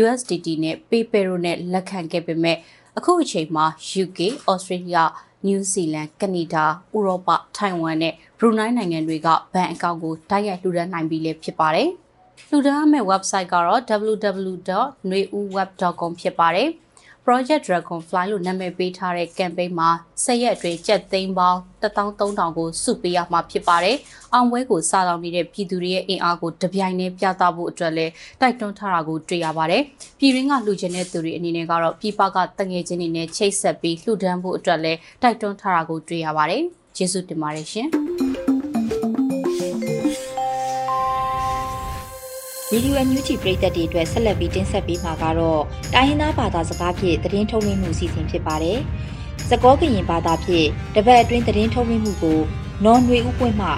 USDT နဲ့ PayPal တို့နဲ့လက်ခံခဲ့ပေမဲ့အခုအချိန်မှာ UK, Australia, New Zealand, Canada, ဥရောပ၊ထိုင်ဝမ်နဲ့ဘရူနိုင်းနိုင်ငံတွေကဘဏ်အကောင့်ကိုတိုက်ရိုက်လှူဒါန်းနိုင်ပြီလေဖြစ်ပါတယ်။ လှူဒါန်းမယ့် website ကတော့ www.nueweb.com ဖြစ်ပါတယ်။ Project Dragonfly လို့နာမည်ပေးထားတဲ့ campaign မှာဆက်ရက်အတွင်းကျပ်သိန်းပေါင်း13000ကိုစုပေးရမှာဖြစ်ပါတယ်။အောင်ပွဲကိုစားလောင်နေတဲ့ပြည်သူတွေရဲ့အင်အားကိုတပြိုင်တည်းပြသဖို့အတွက်လည်းတိုက်တွန်းထားတာကိုတွေ့ရပါတယ်။ပြည်ရင်းကလှူချင်တဲ့သူတွေအနေနဲ့ကတော့ပြည်ပကတငယ်ချင်းတွေနဲ့ချိတ်ဆက်ပြီးလှူဒန်းဖို့အတွက်လည်းတိုက်တွန်းထားတာကိုတွေ့ရပါတယ်။ကျေးဇူးတင်ပါတယ်ရှင်။ ရေဒီယိုအန်ယူဂျီပရိသတ်တွေအတွက်ဆက်လက်ပြီးတင်ဆက်ပေးမှာကတော့တိုင်းရင်းသားဘာသာစကားဖြင့်သတင်းထုတ်လွှင့်မှုစီစဉ်ဖြစ်ပါတယ်။စကောကရင်ဘာသာဖြင့်တပတ်အတွင်းသတင်းထုတ်လွှင့်မှုကိုနော်နွေဥပွင့်မှ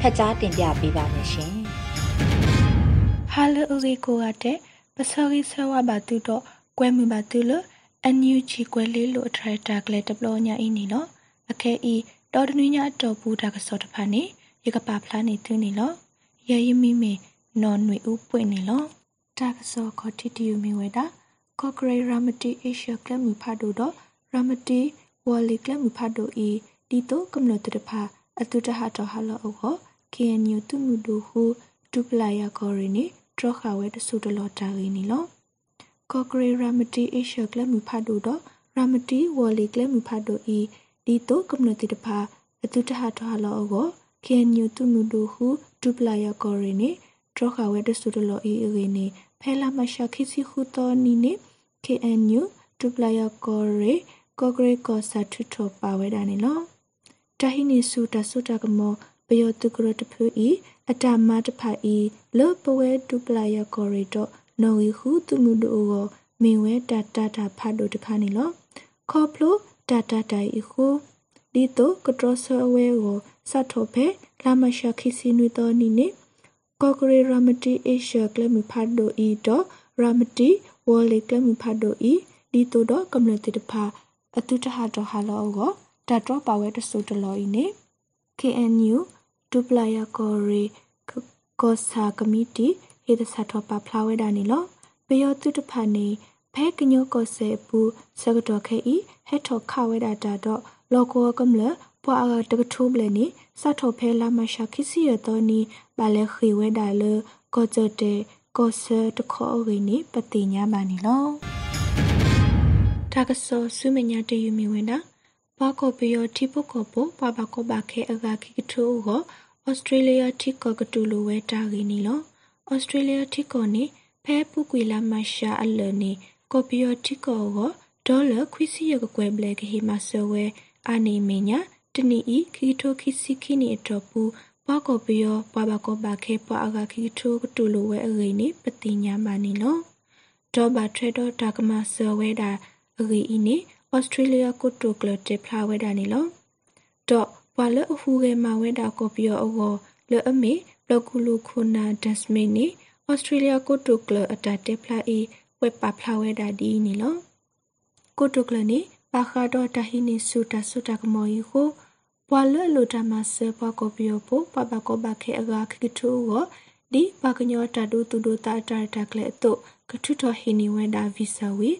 ဖတ်ကြားတင်ပြပေးပါမယ်ရှင်။ဟာလိုရီကိုရတဲ့ပစောရီဆဝဘာတူတော့ကွဲမှုပါတူလို့အန်ယူဂျီကွဲလေးလို့အထရက်တာကလေးတပလို့ညာအင်းနီနော်အခဲဤတော်တနည်းညာတော်ဘူးတာကစောတဖာနေရကပါဖလားနေသူနေလို့ရရမီမီ နော်နွေဦးပွင့်နေလောတာကစောခတိတီယမီဝဲတာကော့ဂရိတ်ရာမတီအေရှကလမူဖတ်တို့တော့ရာမတီဝလီကလမူဖတ်တို့ဤဒီတော့ကမ္နတတဖာအတုတဟတော်ဟာလောအော KNU သူမှုဒူဟုဒူပလာယာကောရီနီထရခဝဲတဆူတလောတာလီနီလောကော့ဂရိတ်ရာမတီအေရှကလမူဖတ်တို့တော့ရာမတီဝလီကလမူဖတ်တို့ဤဒီတော့ကမ္နတတဖာအတုတဟတော်ဟာလောအော KNU သူမှုဒူဟုဒူပလာယာကောရီနီ ထရခဝဲတဆူတလောအေအေနေဖဲလာမရှာခိစီခုတော်နီနေ KNU ဒူပလာယာကောရေကောဂရေကောစာထုထောပါဝဲတာနေလောတဟိနေစုတဆုတကမောပယောတုကရတဖူဤအတမတဖာဤလောပဝဲဒူပလာယာကောရေတော့နော်ဝီဟုသူမှုတို့ကိုမေဝဲတတတာဖတ်တို့တခါနေလောခေါပလိုတတတိုင်ခုဒီတော့ကတရဆဝဲကိုစတ်ထောဖဲလာမရှာခိစီနွေတော်နီနေ ကောဂရေရမတီအေရှာကလမီဖတ်တို့ဤတော့ရမတီဝေါ်လေကလမီဖတ်တို့ဤဒီတို့တော့ကမ္လတိတဖာအတုတဟတော်ဟာလောကိုတတ်တော့ပါဝဲတဆူတလောဤနေ KNU ဒူပလာယာကောရီကောဆာကမီတီဟေဒဆာထောပါဖလာဝဲဒါနီလောပယောတုတဖာနေဖဲကညောကောဆေပူစကတော်ခဲဤဟက်ထောခဝဲဒါတာတော့လောကောကမ္လပွာအတကထိုးဘလနေစထောဖဲလာမရှာခိစီရတော်နီ ဘာလဲခေဝဲဒါလကောကြတဲ့ကောဆာတခေါ်ဝင်းနေပတိညာပါနီလောတာကဆောဆုမညာတယူမီဝဲတာဘာကောပယောတိပုကောပိုပပကောဘာခဲအဂါခိကထိုးကိုဩစတြေးလျတိကောကတူလိုဝဲတာဂီနီလောဩစတြေးလျတိကောနေဖဲပုကွေလာမရှာအလနေကောပယောတိကောကိုဒေါ်လာခွီစီရကကွယ်ဘလကဟီမဆဝဲအာနေမညာတနီဤခိထိုခိစီခိနီအတော်ပူ ပွားကောပယောပွားဘကောဘာခဲပွားအဂါခိထိုကတူလိုဝဲအဂိနေပတိညာမနီလောဒေါ်ဘာထရဒေါ်တာကမဆဝဲတာအဂိဤနေဩစတြေးလျကိုတိုကလတက်ဖလာဝဲတာနီလောတော့ဘွာလအဖူကေမာဝဲတာကိုပြောအောလေအမေဘလကူလူခုနာဒက်စမီနီဩစတြေးလျကိုတိုကလအတာတက်ဖလာအီဝက်ပါဖလာဝဲတာဒီနီလောကိုတိုကလနီပါခါတော့တဟိနီဆူတာဆူတာကမော်ယီကို ဘွာလလိုတမဆဘကိုပြောပိုပပကိုဘခဲအဂါခိထူကိုဒီပကညောတာဒူတူဒူတာတာတာကလေတော့ကထုထဟိနီဝဲတာဗီဆာဝီ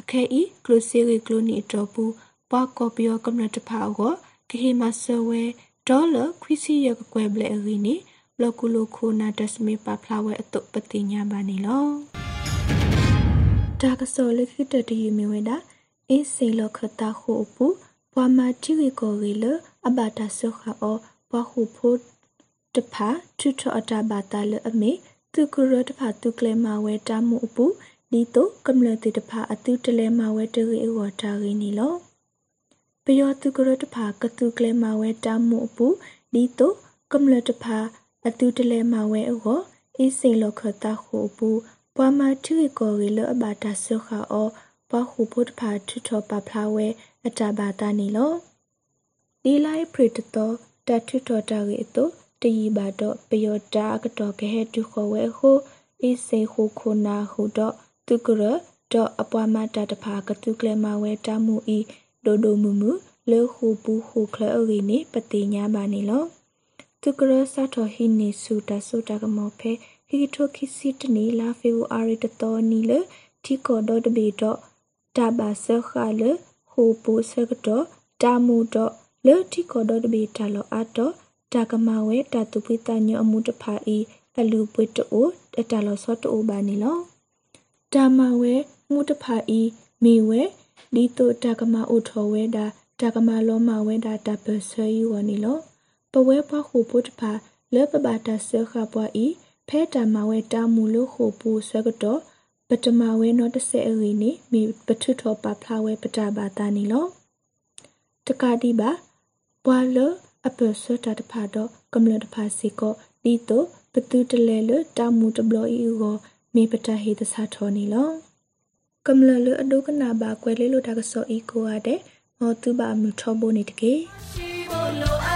အခဲဤကလိုစီရီကလိုနီတော့ဘူးပွားကော်ပီယောကမ္နတဖာကိုဂဟေမဆဝဲဒေါ်လာခွီစီရကကွယ်ဘလေအရီနီဘလကူလိုခိုနာဒစမီပါဖလာဝဲအတုပတိညာပါနေလောဒါကစောလခိတတယူမီဝဲတာအေးစေလခတာခုပူပွားမတိဝီကိုရီလ အဘတာဆုခါအောပွားခုဖို့တဖာထုထအတာဘာတာလအမေသူကရတဖာသူကလေမာဝဲတာမှုအပူဒီတော့ကမ္လတိတဖာအတူတလဲမာဝဲတရီဝတာရီနီလောပယောတုကရတဖာကတုကလေမာဝဲတာမှုအပူဒီတော့ကမ္လတဖာအတူတလဲမာဝဲအောအေးစိန်လခတာခုပူပွားမထီကိုရီလအဘာတာဆုခါအောပခုဖုတ်ဖာထထပဖလာဝဲအတဘာတာနီလော ဒီလိုက်ပရတတောတထထတာရီအတုတယီဘာတော့ပယောတာကတော့ကဟဲတုခေါ်ဝဲဟုအေးစိန်ခုခုနာဟုတော့တုကရတော့အပွားမတာတဖာကတုကလေမဝဲတာမှုဤဒိုဒိုမူမူလေခုပူခုခလအရီနေပတိညာပါနေလောတုကရစာတော်ဟိနေစုတဆုတကမောဖဲဟီထိုခိစီတနီလာဖေဝါရီတတော်နီလေတီကောဒတဘီတော့တဘာဆခါလေဟိုပူဆကတော့တာမူတော့ လေတီကောဒတဘီတလောအတော့တာကမဝဲတတုပိတညအမှုတဖာဤအလူပွေတိုအတလောစောတိုဘာနီလောတာမဝဲမှုတဖာဤမိဝဲဒီတုတာကမဥထောဝဲတာတာကမလောမဝဲတာတပဆယူဝနီလောပဝဲဖွားခုပုတဖာလေပဘာတာဆခပွားဤဖဲတာမဝဲတာမူလို့ခုပူဆကတော့ပတမဝဲနောတဆေအရီနေမိပထုထောပါဖလာဝဲပတာဘာတာနီလောတကတိပါ ဘွာလအပစတာတဖာတော့ကမ္လတဖာစီကိုဒီတုပတူတလဲလတာမူတဘလီကိုမေပတဟေတစာထောနီလောကမ္လလအဒုကနာဘာကွယ်လေးလိုတာကစောဤကိုရတဲ့မောတူဘာမူထောဘိုနေတကေရှိဘလို